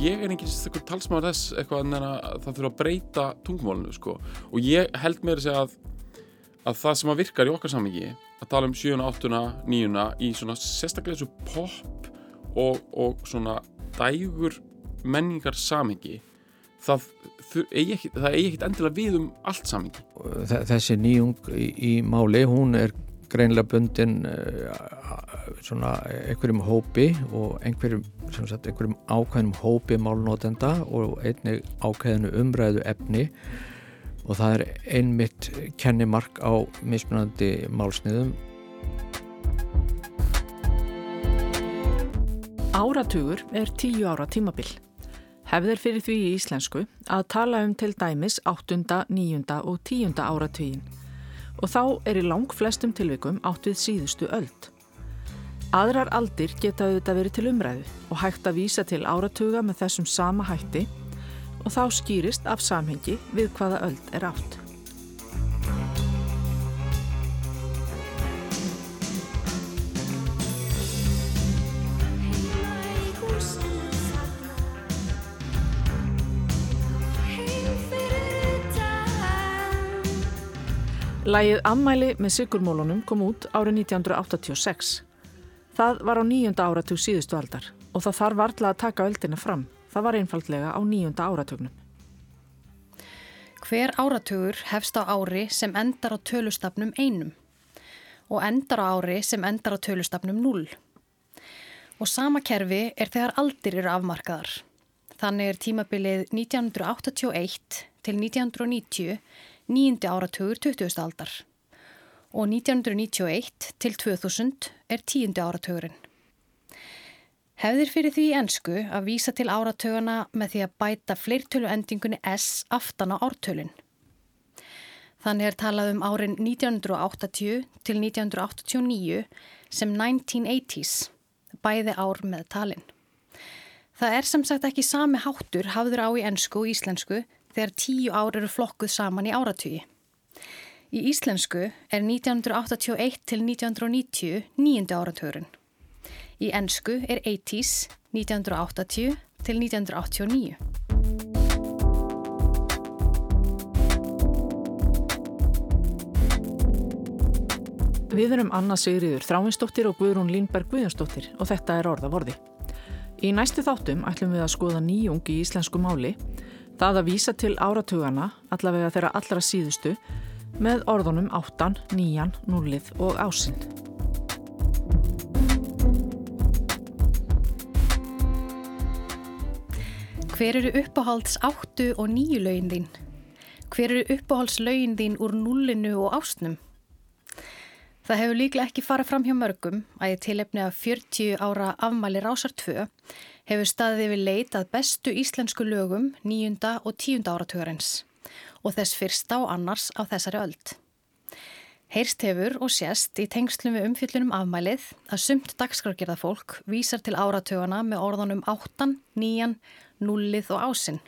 ég er enginn stakkur talsmaður þess eitthvað en að það þurfa að breyta tungumálinu sko. Og ég held að segja að, að það sem að virkar í okkar samingi að tala um 7, 8, 9 í svona sérstaklega þessu pop og, og svona dægur menningar samingi það, eigi ekkit endilega við um allt samingi Þessi nýjung í, í máli hún er greinlega bundin svona einhverjum hópi og einhverjum, sagt, einhverjum ákveðnum hópi málnótenda og einnig ákveðinu umræðu efni og það er einmitt kennimark á mismunandi málsniðum Áratugur er tíu ára tímabil. Hefðir fyrir því í íslensku að tala um til dæmis 8., 9. og 10. áratugin og þá er í lang flestum tilvikum átt við síðustu öld. Aðrar aldir geta auðvitað verið til umræðu og hægt að vísa til áratuga með þessum sama hætti og þá skýrist af samhengi við hvaða öld er átt. Lægið Ammæli með Sigurmólunum kom út árið 1986. Það var á nýjunda áratug síðustu aldar og það þarf varðla að taka öldina fram. Það var einfaldlega á nýjunda áratugnum. Hver áratugur hefst á ári sem endar á tölustafnum einum og endar á ári sem endar á tölustafnum 0. Og sama kerfi er þegar aldir eru afmarkaðar. Þannig er tímabilið 1981 til 1990 nýjandi áratugur 20. aldar og 1991 til 2000 er tíundi áratugurinn. Hefðir fyrir því ennsku að vísa til áratugana með því að bæta fleirtölu endingunni S aftan á ártölinn. Þannig er talað um árin 1980 til 1989 sem 1980s, bæði ár með talinn. Það er sem sagt ekki sami háttur hafður á í ennsku og íslensku þegar tíu ár eru flokkuð saman í áratugi. Í íslensku er 1981 til 1990 nýjandi áratugurinn. Í ennsku er 80s 1980 til 1989. Við erum Anna Sigriður Þráinsdóttir og Guðrún Línberg Guðjónsdóttir og þetta er orða vorði. Í næstu þáttum ætlum við að skoða nýjung í íslensku máli Það að vísa til áratugana, allavega þeirra allra síðustu, með orðunum áttan, níjan, núlið og ásinn. Hver eru uppáhalds áttu og nýju laugin þín? Hver eru uppáhalds laugin þín úr núlinu og ásnum? Það hefur líklega ekki farað fram hjá mörgum að ég tilefni að 40 ára afmæli rásar 2 hefur staðið við leit að bestu íslensku lögum nýjunda og tíunda áratugurins og þess fyrsta og annars á þessari öld. Heyrst hefur og sést í tengslum við umfyllunum afmælið að sumt dagskrargerða fólk vísar til áratugana með orðunum áttan, níjan, nullið og ásinn.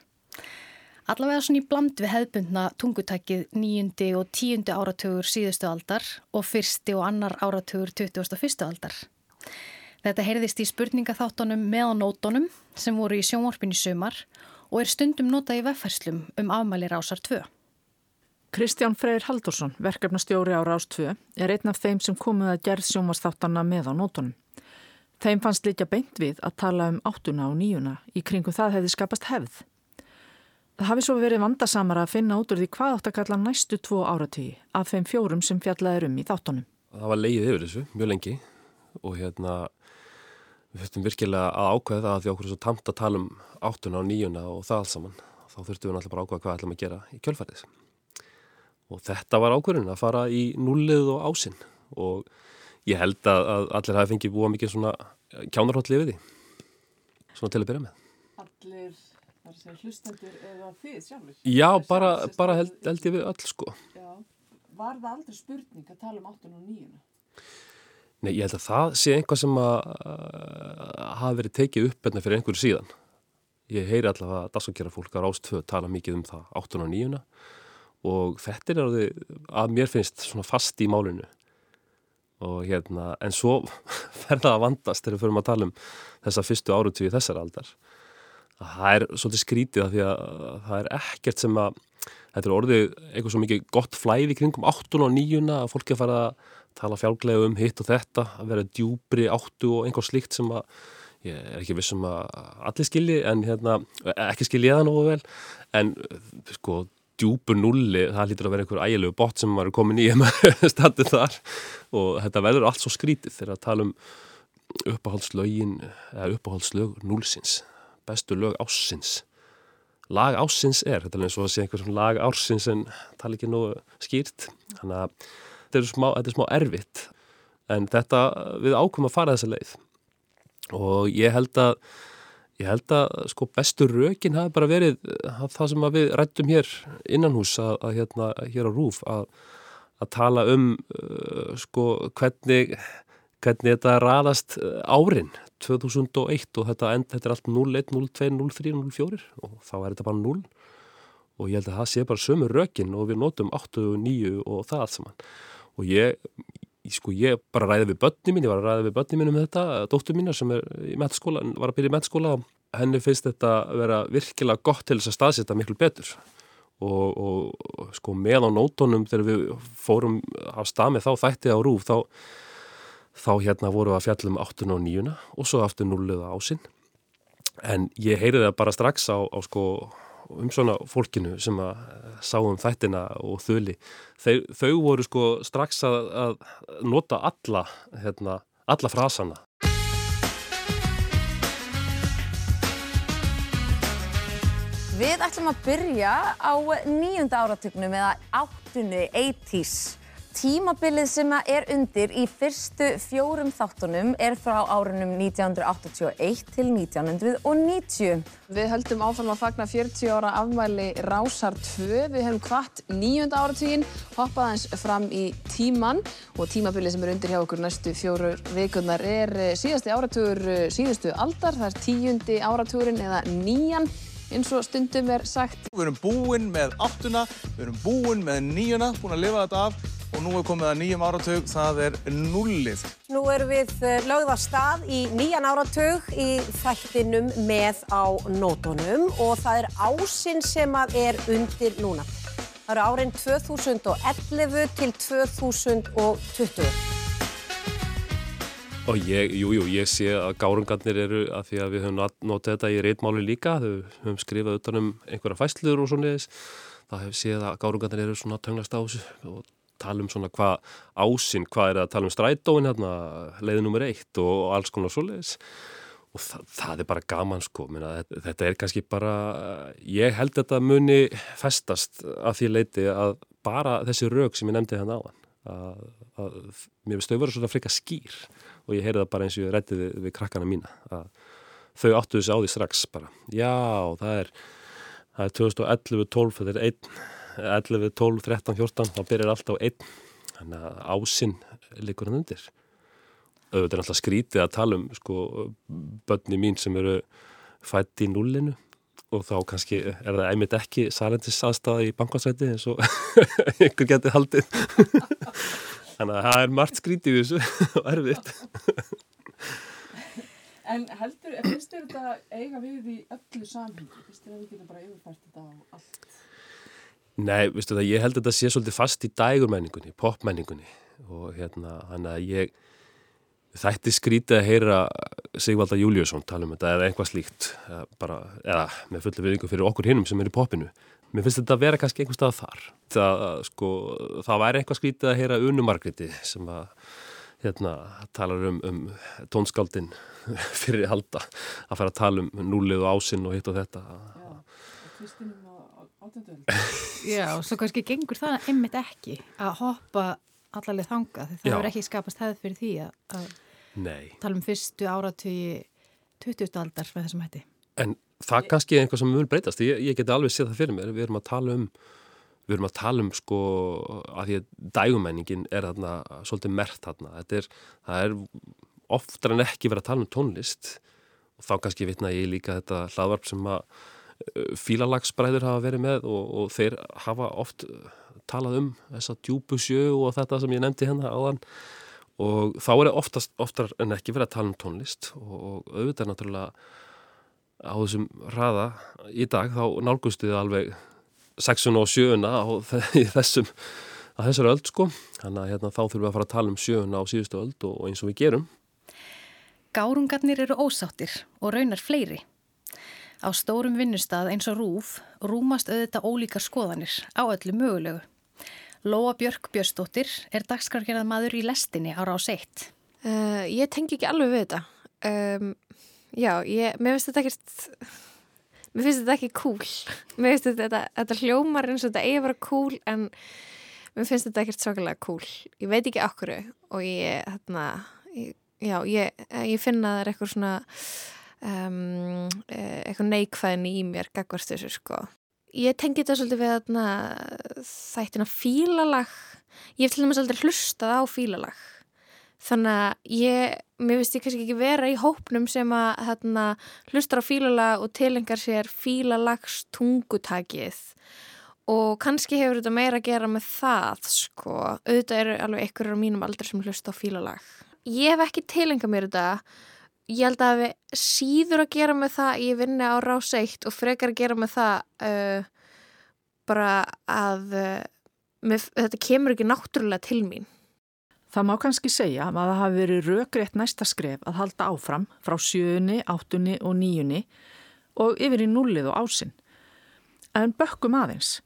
Allavega svona í bland við hefðbundna tungutækið nýjundi og tíundi áratugur síðustu aldar og fyrsti og annar áratugur 21. aldar. Þetta heyrðist í spurningaþáttunum meðanótonum sem voru í sjónvarpinu sumar og er stundum notað í veffærslum um afmæli Rásar 2. Kristján Freyr Haldursson, verkefnastjóri á Rás 2, er einn af þeim sem komið að gerð sjónvarsþáttanna meðanótonum. Þeim fannst líka beint við að tala um áttuna og níuna, í kringu það hefði skapast hefð. Það hafi svo verið vandasamara að finna út úr því hvað átt að kalla næstu tvo áratíi af þeim fjórum sem fjallaði um í þáttunum. Það var leið yfir þessu, mjög lengi og hérna við þurftum virkilega að ákvæða það að því okkur er svo tamt að tala um áttuna og nýjuna og það alls saman. Þá þurftum við náttúrulega bara að ákvæða hvað ætlum að gera í kjölfærið og þetta var ákvæðun að fara í nullið og ásinn. Og ég held að, að allir hafi fengið búa mikið svona kjánarhóttli við því. Svona til að byrja með. Allir, þar sem hlustendur eða þið sjálfur? Já, bara, bara held, held ég við öll sko. Já, var það aldrei spurning að tala um áttuna og nýjuna? Nei, ég held að það sé einhvað sem að hafa verið tekið upp hérna fyrir einhverju síðan. Ég heyri allavega að dagsakjara fólk að Rástvö tala mikið um það 8. og 9. og þetta er að, mér finnst svona fast í málinu og hérna, en svo verða að vandast þegar við förum að tala um þessa fyrstu árutífi þessar aldar það er svolítið skrítið að því að það er ekkert sem að þetta er orðið eitthvað svo mikið gott flæði kringum áttun og níuna að fólki að fara að tala fjálglega um hitt og þetta að vera djúbri áttu og einhver slikt sem að ég er ekki vissum að allir skilji en hérna, ekki skilji það nógu vel. En sko djúbu nulli, það lítur að vera einhver ægilegu bot sem er komin í standið þar. Og þetta verður allt svo skrítið þegar að tala um uppáhaldslögin eða uppáhaldslög núlsins bestu lög ássins lag ássins er, þetta er eins og að sé einhver lag ársins en tala ekki nú skýrt. Þannig að þetta er smá, þetta er smá erfitt. En þetta við ákveðum að fara þessa leið. Og ég held að ég held að sko bestur rökin hafi bara verið það sem við rættum hér innan hús að, að hérna hér á Rúf að, að tala um uh, sko hvernig hvernig þetta raðast árin 2001 og þetta, end, þetta er allt 0, 1, 0, 2, 0, 3, 0, 4 og þá er þetta bara 0 og ég held að það sé bara sömu rökin og við notum 8 og 9 og það allt saman og ég, sko ég bara ræði við börni mín, ég var að ræði við börni mín um þetta, dóttur mína sem er í mettskóla, var að byrja í mettskóla og henni finnst þetta að vera virkilega gott til þess að staðsetja miklu betur. Og, og sko með á nótonum þegar við fórum stað með þá þætti á rúf þá, þá hérna voru við að fjallum 8 og 9 og svo aftur 0 ásinn. En ég heyriði það bara strax á, á sko um svona fólkinu sem að sáum þættina og þöli þau, þau voru sko strax að, að nota alla hérna, alla frasana. Við ætlum að byrja á nýjunda áratugnum eða áttunni 80's Tímabilið sem er undir í fyrstu fjórum þáttunum er frá árunum 1981 til 1990. Við höldum áfram að fagna 40 ára afmæli Rásar 2. Við hefum hvart nýjönda áratuginn, hoppað hans fram í tíman og tímabilið sem er undir hjá okkur næstu fjóru vikurnar er síðasti áratugur síðustu aldar. Það er tíundi áratugurinn eða nýjan eins og stundum er sagt. Við erum búinn með áttuna, við erum búinn með nýjuna, búinn að lifa þetta af og nú er komið að nýjum áratug, það er nullið. Nú erum við lögð að stað í nýjan áratug í þættinum með á nótunum og það er ásinn sem að er undir núna. Það eru árin 2011 til 2020. Og ég, jú, jú, ég sé að gárungarnir eru að því að við höfum notið þetta í reitmáli líka, þau höfum skrifað utanum einhverja fæsluður og svona þess. Það hefur séð að gárungarnir eru svona tönglast á þessu og tala um svona hvað ásinn, hvað er að tala um strætóin hérna, leiði nummer eitt og alls konar svoleiðis. Og það, það er bara gaman sko, Minna, þetta, er kannski bara, ég held þetta muni festast af því leiti að bara þessi rauk sem ég nefndi hérna á að, að mér finnst þau verið svona frika skýr. Og ég heyrði það bara eins og ég reddi við, við krakkana mína að þau áttu þessi á því strax bara, já það er er 2011-12, þetta er einn 11, 12, 13, 14 þá byrjar alltaf einn þannig að ásinn likur hann undir auðvitað er alltaf skrítið að tala um sko börni mín sem eru fætt í nullinu og þá kannski er það einmitt ekki sælendis aðstæða í bankvarsæti eins og einhver getið haldið þannig að það er margt skrítið í þessu og erfitt En heldur, finnst þér þetta eiga við í öllu samhengi? Finnst þér að við getum bara yfirfært þetta á allt? Nei, veistu það, ég held að þetta sé svolítið fast í dægurmenningunni, popmenningunni og hérna, hann að ég þætti skrítið að heyra Sigvalda Júliusson tala um þetta eða einhvað slíkt, bara, eða með fullu viðingu fyrir okkur hinnum sem er í popinu. Mér finnst þetta að vera kannski einhver stað þar. Það, sko, það væri einhvað skrítið að heyra unumargriti sem að hérna, talar um, um tónskáldin fyrir halda að fara að tala um núlið og ásinn og hitt og þetta. Já, Kristínum Já, og svo kannski gengur það einmitt ekki að hoppa allarlega þanga því það er ekki skapast hefð fyrir því að, að tala um fyrstu áratugi 20. aldar með þessum hætti. En það kannski er einhvað sem mun breytast, ég, ég geti alveg séð það fyrir mér, við erum að tala um við erum að tala um sko að því að dægumenningin er þarna svolítið mert þarna, þetta er það er oftar en ekki verið að tala um tónlist. Og þá kannski vitna ég líka þetta hlaðvarp sem að fílalagsbræður hafa verið með og, og þeir hafa oft talað um þessa djúbu sjö og þetta sem ég nefndi hérna áðan. Og þá er það oftar en ekki verið að tala um tónlist og, og auðvitað er náttúrulega á þessum hraða í dag þá nálgustu þið alveg 6 og 7 á þessum að þessari öll sko. Þannig að hérna, þá þurfum við að fara að tala um 7 á síðustu öll og, og eins og við gerum. Gárungarnir eru ósáttir og raunar fleiri. Á stórum vinnustad eins og rúf rúmast auðvitað ólíkar skoðanir á öllu mögulegu. Lóa Björk Björnsdóttir er dagskargerðað maður í lestinni ára á seitt. Uh, ég tengi ekki alveg við þetta. Um, já, ég, mér finnst þetta ekkert, mér finnst þetta ekki cool. Mér finnst þetta, þetta hljómar eins og þetta eigi að vera cool en mér finnst þetta ekkert svakalega cool. Ég veit ekki okkur og ég, hérna, ég, já, ég, ég finna það er eitthvað svona, um, eitthvað neikvæðin í mér gagvart þessu sko. Ég tengi þetta svolítið við þarna, þættina fílalag. Ég hef til dæmis aldrei hlustað á fílalag. Þannig að ég, mér finnst ég kannski ekki vera í hópnum sem að þarna, hlustar á fílalag og tilengar sér fílalags tungutakið og kannski hefur þetta meira að gera með það sko, auðvitað eru alveg einhverjur á mínum aldrei sem hlusta á fílalag. Ég hef ekki tilengað mér þetta ég held að við síður að gera með það ég vinna á rás eitt og frekar að gera með það uh, bara að uh, með, þetta kemur ekki náttúrulega til mín Það má kannski segja að það hafi verið rökrétt næsta skref að halda áfram frá sjöunni, áttunni og níunni og yfir í nullið og ásinn. En bökkum aðeins.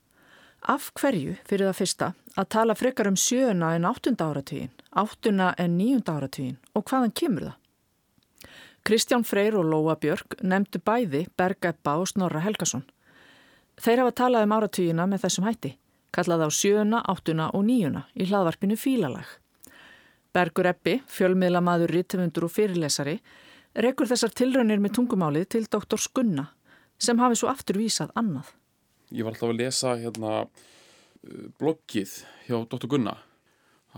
Af hverju fyrir það fyrsta að tala frekar um sjöuna en áttunda áratvíin, áttuna en níunda áratvíin og hvaðan kemur það? Kristján Freyr og Lóa Björk nefndu bæði Bergeppa og Snorra Helgason. Þeir hafa talað um áratvíina með þessum hætti, kallað á sjöuna, áttuna og níuna í hlaðvarpinu Fílalag. Bergur Eppi, fjölmiðlamaður, rítumundur og fyrirlesari, rekur þessar tilraunir með tungumálið til doktor Skunna sem hafi svo aftur vísað annað. Ég var alltaf að lesa hérna bloggið hjá doktor Gunna.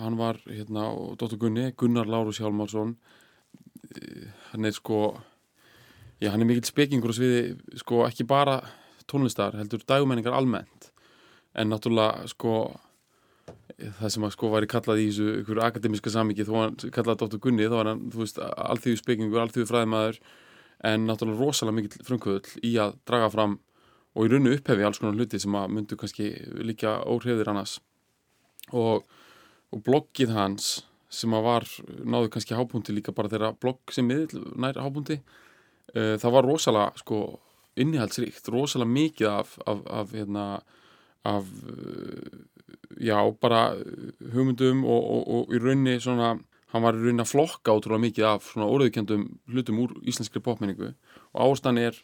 Hann var hérna, doktor Gunni, Gunnar Lárus Hjálmarsson, hann er sko, já hann er mikill spekingur og sviði sko ekki bara tónlistar, heldur dægumenningar almennt, en náttúrulega sko það sem að sko væri kallað í þessu ykkur akademiska samíki þó hann kallaði Dr. Gunni þá var hann, þú veist, alþjóðu spekingur alþjóðu fræðimæður en náttúrulega rosalega mikill frumkvöðul í að draga fram og í rauninu upphefi alls konar hluti sem að myndu kannski líka óhrifðir annars og, og bloggið hans sem að var, náðu kannski hábúndi líka bara þeirra blogg sem miðl nær hábúndi, uh, það var rosalega sko innihaldsríkt rosalega mikið af, af, af hérna af já, bara hugmyndum og, og, og í raunni svona, hann var í raunni að flokka ótrúlega mikið af svona óriðkjöndum hlutum úr íslenskri popmenningu. Og ástæðan er,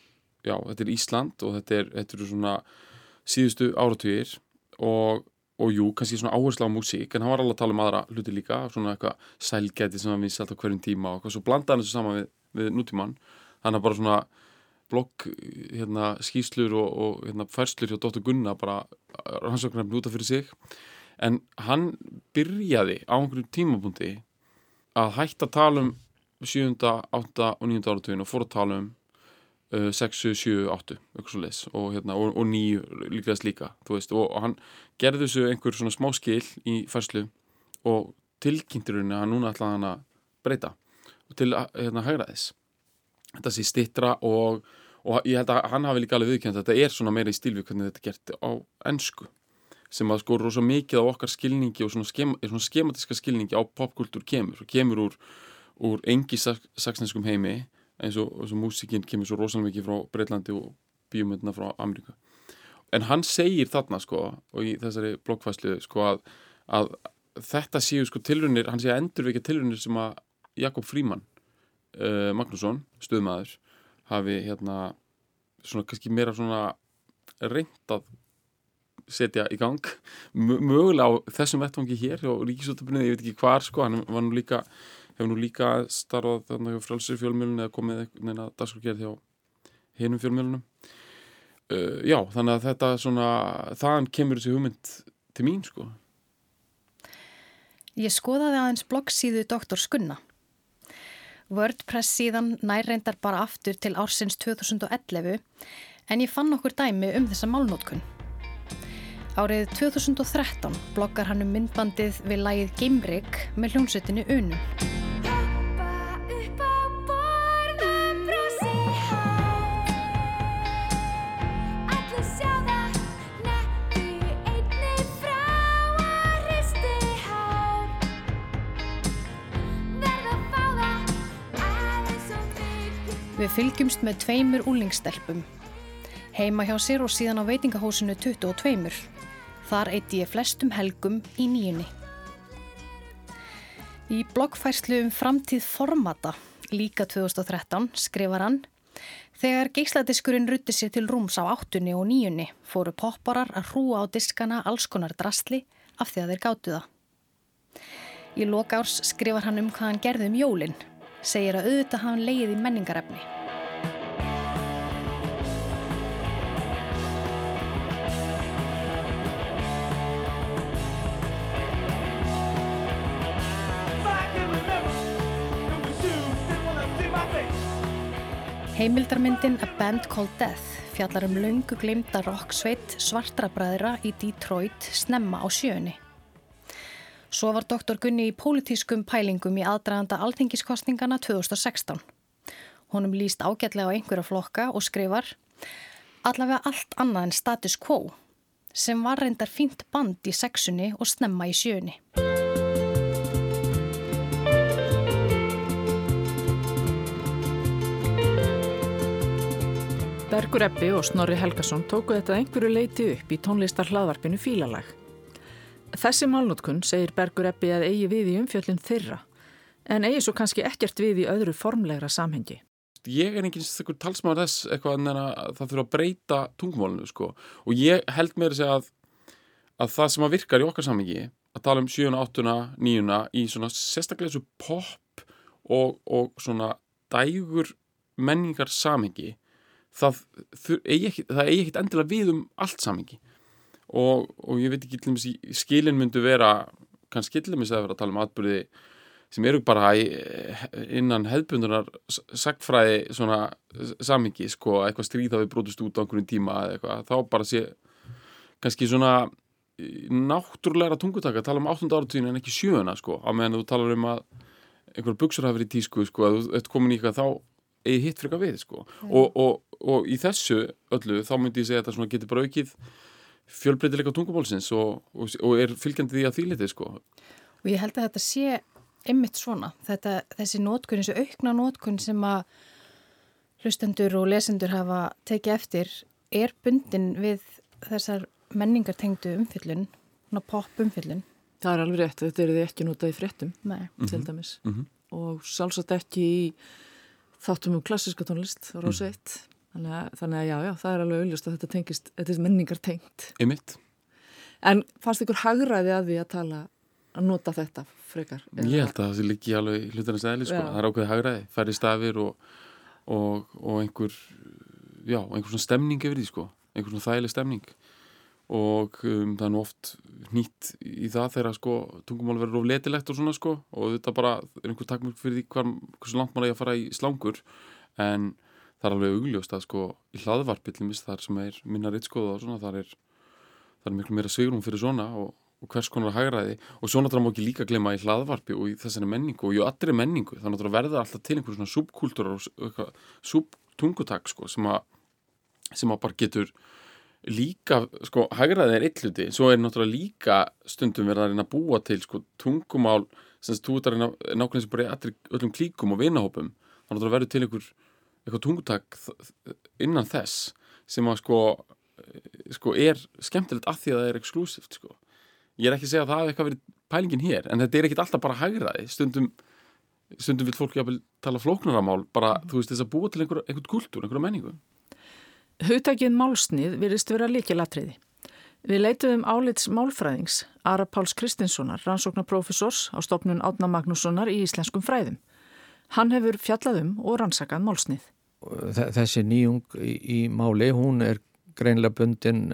já, þetta er Ísland og þetta er, þetta eru svona síðustu áratugir og, og jú, kannski svona áherslu á músík en hann var alveg að tala um aðra hluti líka svona eitthvað sælgæti sem hann vissi alltaf hverjum tíma og eitthvað svo blandaði hann þessu saman við, við nútíman, þannig að bara svona blogg, hérna, skýslur og, og hérna, færslur hjá Dóttur Gunna bara rannsóknarfni út af fyrir sig. En hann byrjaði á einhverjum tímapunkti að hætta að tala um 7, 8 og 9 áratugin og fór að tala um 6, 7, 8 leis, og, hérna, og, og 9 líkast líka veist, og, og hann gerði þessu einhver svona smá skil í færslu og tilkynntirunni að núna ætlaði hann að breyta til að hérna, hægra þess þetta sé stittra og, ég held að hann hafi líka alveg viðkjönd þetta er svona meira í stílvið hvernig þetta er gert á ennsku sem að sko rosa mikið á okkar skilningi og svona, skema, svona skematiska skilningi á popkultúr kemur og kemur úr, úr engi saksneskum heimi eins og, og músikinn kemur svo rosalega mikið frá Breitlandi og bíumöndina frá Ameríka en hann segir þarna sko og í þessari blokkfæslu sko að, að þetta séu sko tilrunir, hann sé að endurvekja tilrunir sem að Jakob Fríman uh, Magnússon, stuðmaður hafi hérna svona kannski meira svona reynd að setja í gang. Mögulega á þessum vettvangi hér og Ríkisvöldabunni, ég veit ekki hvar sko hann var nú líka, hefur nú líka starfað þarna hjá frálsir fjölmjölun eða komið neina dagskorgerð hjá hinum fjölmjölunum uh, já, þannig að þetta svona þaðan kemur þessi hugmynd til mín sko Ég skoðaði aðeins bloggsíðu Dr. Skunna WordPress síðan nærreindar bara aftur til ársins 2011 en ég fann okkur dæmi um þessa málnótkun. Árið 2013 bloggar hann um myndbandið við lægið Gimrik með hljómsveitinu Unum. Við fylgjumst með tveimur úlingstelpum. Heima hjá sér og síðan á veitingahósinu 22. Þar eitti ég flestum helgum í nýjunni. Í bloggfærslu um framtíð formata, líka 2013, skrifar hann Þegar geisladiskurinn rutti sér til rúms á áttunni og nýjunni fóru popparar að hrúa á diskana alls konar drastli af því að þeir gáttu það. Í lokárs skrifar hann um hvað hann gerði um jólinn, segir að auðvitað hafa hann leið í menningarefni. Heimildarmyndin A Band Called Death fjallar um laungu glimta rocksveit svartra bræðra í Detroit snemma á sjöunni. Svo var doktor Gunni í pólitískum pælingum í aðdraganda alþingiskostningana 2016. Honum líst ágætlega á einhverja flokka og skrifar allavega allt annað en status quo sem var reyndar fínt band í sexunni og snemma í sjöunni. Bergur Ebbi og Snorri Helgason tóku þetta einhverju leiti upp í tónlistar hlaðvarpinu Fílalag. Þessi málnótkun segir Bergur Ebbi að eigi við í umfjöllin þeirra, en eigi svo kannski ekkert við í öðru formlegra samhengi. Ég er enginn stakkur talsmaður þess eitthvað en að það þurfa að breyta tungumálinu sko og ég held að segja að, að það sem að virkar í okkar samhengi að tala um 7, 8, 9 í svona sérstaklega þessu pop og, og svona dægur menningar samhengi það, eigi ekkit endilega við um allt samengi og, og ég veit ekki skilin myndu vera kannski skiljumis að vera að tala um atbyrði sem eru bara innan hefðbundunar sagfræði svona samengi sko, eitthvað stríð að við brotist út á einhvern tíma eða eitthvað, þá bara sé kannski svona náttúrulega tungutaka að tala um 8. áratíðin en ekki 7. sko, á meðan þú talar um að einhver buksur hafi verið í tísku sko, að þú ert komin í eitthvað þá eigi hitt fyrir eitthvað við sko. og, og, og í þessu öllu þá myndi ég segja að þetta getur bara aukið fjölbreytileika tungumálsins og, og er fylgjandi því að þýliti sko. Og ég held að þetta sé ymmit svona, þetta, þessi nótkunn, þessi aukna nótkunn sem að hlustendur og lesendur hafa tekið eftir er bundin við þessar menningartengdu umfyllun, pop umfyllun. Það er alveg rétt, þetta er því ekki notað í fréttum, Nei. til Mhm. dæmis. Mm -hmm. Og sjálfsagt ekki í þáttum um klassiska tónlist Rósa 1 þannig að, þannig að já, já, það er alveg auðlust að þetta tengist, þetta er menningar tengt Einmitt. En fannst ykkur hagræði að því að tala að nota þetta frekar? Ég held að það sé líki alveg hlutarnast eðli sko. Já. það er ákveðið hagræði, færri stafir og, og, og einhver já, einhver svona stemning yfir því sko. einhver svona þægileg stemning og um, það er nú oft nýtt í það þegar sko, tungumál verður of letilegt og svona sko, og þetta bara er einhver takmörk fyrir því hvar, hversu langt maður er að fara í slangur en það er alveg augljóst að sko, í hlaðvarpi til mis þar sem er minna rittskoða og svona þar er, þar er miklu meira svigrum fyrir svona og, og hvers konar hagræði. Og svo náttúrulega má ekki líka glemma í hlaðvarpi og í þessari menningu og í allri menningu það náttúrulega verður alltaf til einhverjum svona subkultúrar og subtungutak sko, sem að sem að bara getur líka, sko, hagræði er eitt hluti, svo er náttúrulega líka stundum verið að reyna að búa til, sko, tungumál sem þú ert að reyna nákvæmlega sem bara allir, öllum klíkum og vinahópum. Þannig að verður til einhver, eitthvað tungutak innan þess sem að, sko, sko, er skemmtilegt að því að það er exklusíft, sko ég er ekki að segja að það hafi eitthvað verið pælingin hér en þetta er ekkit alltaf bara hagræði stundum, stundum vil fólk jáfnvel tala flóknaramál, bara, þú veist, þess að búa til einhver, einhvern kultúr, einhverja menningu Hugtakið málsnið virðist vera líkilatriði. Við leituðum álits málfræðings Ara Páls Kristinssonar, rannsóknarprofessors á stopnun Átna Magnússonar í íslenskum fræðum. Hann hefur fjallað um og rannsakað málsnið. Þessi nýjung í, í máli, hún er greinlega bundin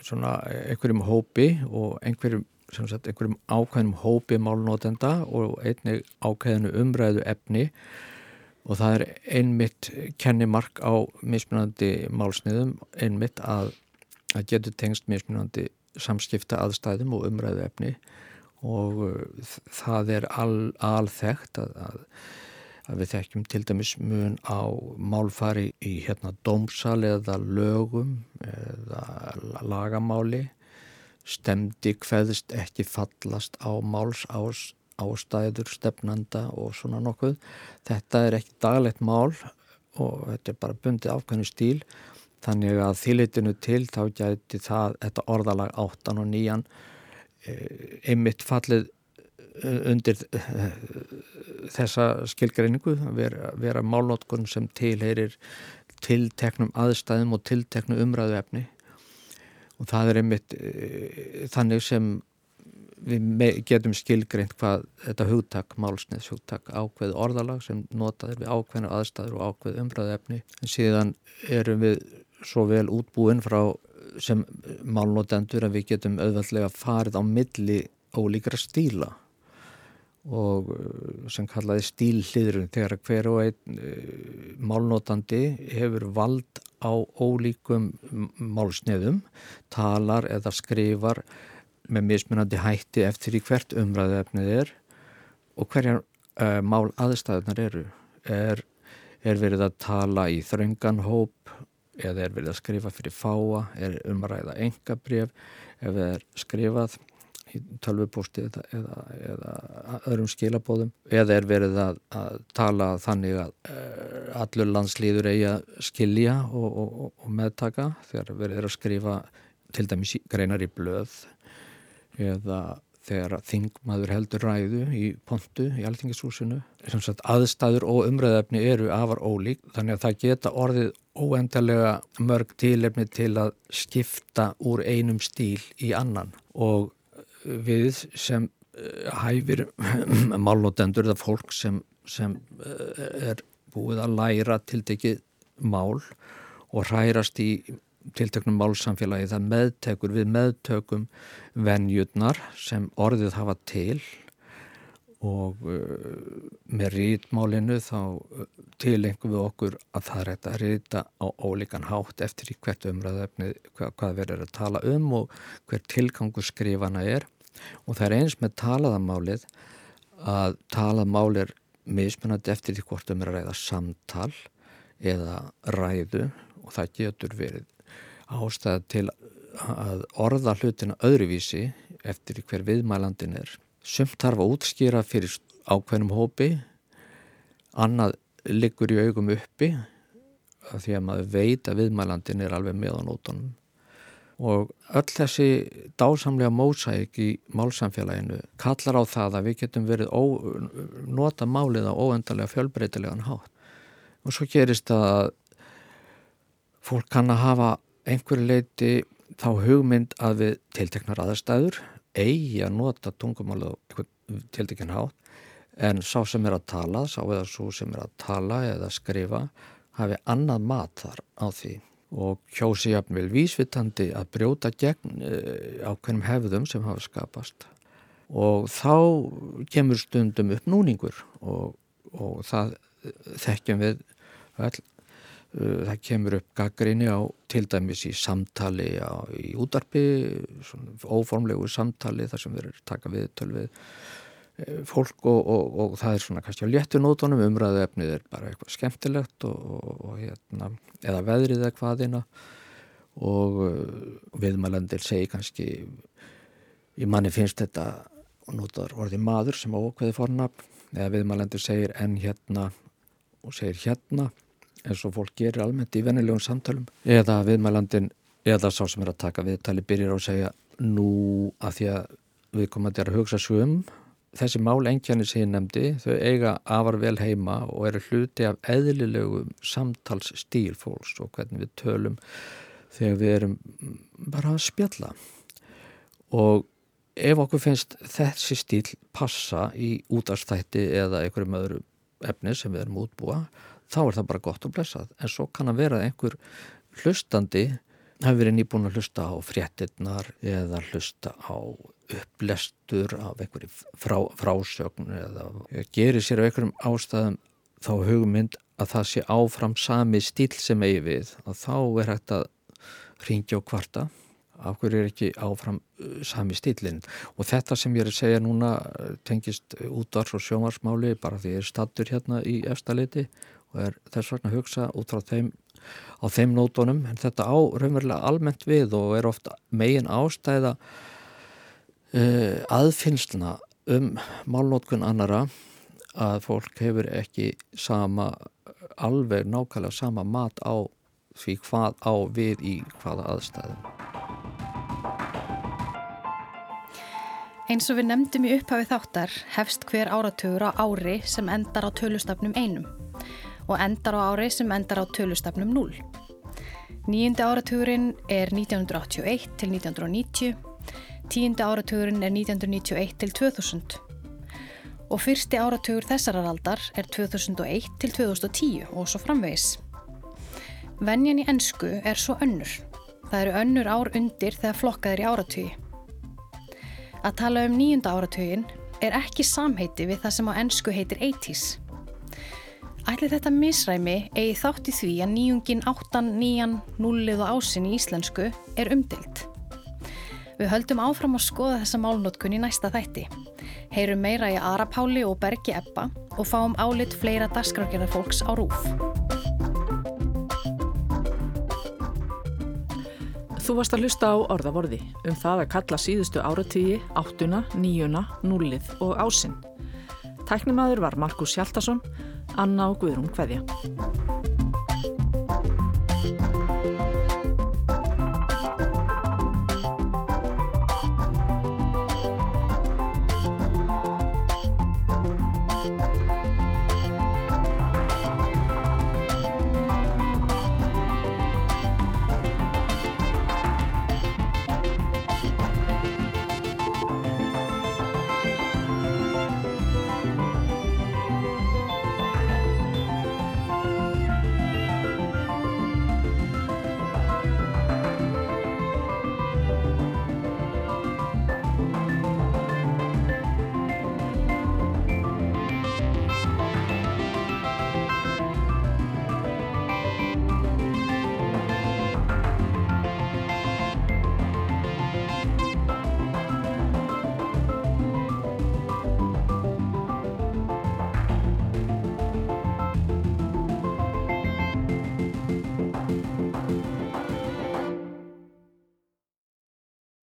svona einhverjum hópi og einhverjum, sagt, einhverjum ákveðnum hópi málnótenda og einnig ákveðinu umræðu efni og það er einmitt kennimark á mismunandi málsniðum einmitt að, að getur tengst mismunandi samskipta aðstæðum og umræðu efni og uh, það er al, alþekkt að, að, að við þekkjum til dæmis mun á málfari í hérna dómsal eða lögum eða lagamáli stemdi hveðst ekki fallast á máls ástæður, stefnanda og svona nokkuð. Þetta er ekki daglegt mál og þetta er bara bundið ákveðinu stíl þannig að þýlitinu til þá gæti það, þetta orðalag áttan og nýjan e, einmitt fallið undir þessa skilgreiningu vera, vera málnótkun sem tilheyrir tilteknum aðstæðum og tilteknu umræðu efni og það er einmitt e, þannig sem við getum skilgreint hvað þetta hugtak, málsniðs hugtak ákveð orðalag sem notaður við ákveðinu aðstæður og ákveð umræðu efni en síðan erum við svo vel útbúin frá sem málnotendur að við getum auðvöldlega farið á milli ólíkra stíla og uh, sem kallaði stílliðrun þegar hver og einn uh, málnótandi hefur vald á ólíkum málsniðum, talar eða skrifar með mismunandi hætti eftir í hvert umræðefnið er og hverjar uh, mál aðstæðunar eru. Er, er verið að tala í þröngan hóp eða er verið að skrifa fyrir fáa, er umræða engabref, ef það er skrifað í tölvupósti eða, eða, eða öðrum skilabóðum eða er verið að, að tala þannig að uh, allur landslýður eigi að skilja og, og, og meðtaka þegar verið er að skrifa til dæmis greinar í blöð eða þegar þingmaður heldur ræðu í pontu í alþingishúsinu. Aðstæður og umræðefni eru afar ólík þannig að það geta orðið óendalega mörg tílefni til að skipta úr einum stíl í annan. Og við sem eh, hæfir málnotendur eða fólk sem, sem eh, er búið að læra tildekið mál og hrærast í tilteknum málsamfélagi það meðtekur við meðtökum venjurnar sem orðið hafa til og uh, með rítmálinu þá tilengum við okkur að það er hægt að rýta á ólíkan hátt eftir í hvert umræðefni hvað, hvað verður að tala um og hver tilgangu skrifana er og það er eins með talaðamálið að talaðmál er mismunandi eftir því hvort um er að ræða samtal eða ræðu og það getur verið ástæða til að orða hlutina öðruvísi eftir hver viðmælandin er. Sumt þarf að útskýra fyrir ákveðnum hópi, annað liggur í augum uppi að því að maður veit að viðmælandin er alveg með á nótunum. Og öll þessi dásamlega mósæk í málsamfélaginu kallar á það að við getum verið ó, nota málið á óendarlega fjölbreytilegan hátt. Og svo gerist að fólk kann að hafa einhverju leiti þá hugmynd að við tilteknar aðstæður eigi að nota tungumálið á tiltekinn hátt en sá sem er að tala, sá eða svo sem er að tala eða skrifa hafi annað mat þar á því og kjósi jafnvel vísvitandi að brjóta gegn eh, ákveðnum hefðum sem hafa skapast. Og þá kemur stundum upp núningur og, og það þekkjum við all, eh, það kemur upp gaggrinni á til dæmis í samtali á, í útarpi óformlegu samtali þar sem við erum taka við tölvið Eh, fólk og, og, og það er svona kannski á léttunótonum umræðu efnið er bara eitthvað skemmtilegt og, hérna, eða veðrið eða hvaðina og uh, viðmælandir segi kannski í manni finnst þetta og notar orði maður sem ókveði fornafn. Eða viðmælandir segir en hérna og segir hérna eins og fólk gerir almennt í vennilegum samtalum eða viðmælandin eða sá sem er að taka viðtali byrjir á að segja nú að því að við komum að hugsa svum þessi mál engjarnir sem ég nefndi þau eiga afar vel heima og eru hluti af eðlilegum samtalsstíl fólks og hvernig við tölum þegar við erum bara að spjalla. Og ef okkur finnst þessi stíl passa í útastætti eða einhverjum öðru efni sem við erum útbúa þá er það bara gott og blessað. En svo kann að vera einhver hlustandi hafi verið nýbúin að hlusta á fréttinnar eða hlusta á upplestur af einhverju frá, frásögn eða gerir sér á einhverjum ástæðum þá hugmynd að það sé áfram sami stíl sem eigi við og þá er hægt að ringja og kvarta. Af hverju er ekki áfram uh, sami stílinn og þetta sem ég er að segja núna uh, tengist útvars og sjómarsmáli bara því ég er stattur hérna í efstaleiti og er þess vegna að hugsa út frá þeim á þeim nótonum en þetta á raunverulega almennt við og er ofta megin ástæða uh, aðfinnsluna um málnótkun annara að fólk hefur ekki sama, alveg nákvæmlega sama mat á því hvað á við í hvaða aðstæðum. Eins og við nefndum í upphafi þáttar hefst hver áratugur á ári sem endar á tölustafnum einum og endar á ári sem endar á tölustafnum 0. Nýjundi áratugurinn er 1981 til 1990, tíundi áratugurinn er 1991 til 2000 og fyrsti áratugur þessarar aldar er 2001 til 2010 og svo framvegis. Venjan í ennsku er svo önnur. Það eru önnur ár undir þegar flokkað er í áratugi. Að tala um nýjunda áratugin er ekki samheiti við það sem á ennsku heitir 80s. Ætli þetta misræmi eigi þátt í því að nýjungin 8, 9, 0 og ásinn í íslensku er umdilt. Við höldum áfram að skoða þessa málnótkun í næsta þætti. Heyrum meira í Ara Páli og Bergi Ebba og fáum álit fleira dasgrafgerðar fólks á rúf. Þú varst að hlusta á orðavorði um það að kalla síðustu áratígi, áttuna, níuna, núlið og ásinn. Tæknimaður var Markus Hjaltarsson, Anna og Guðrún Hveðja.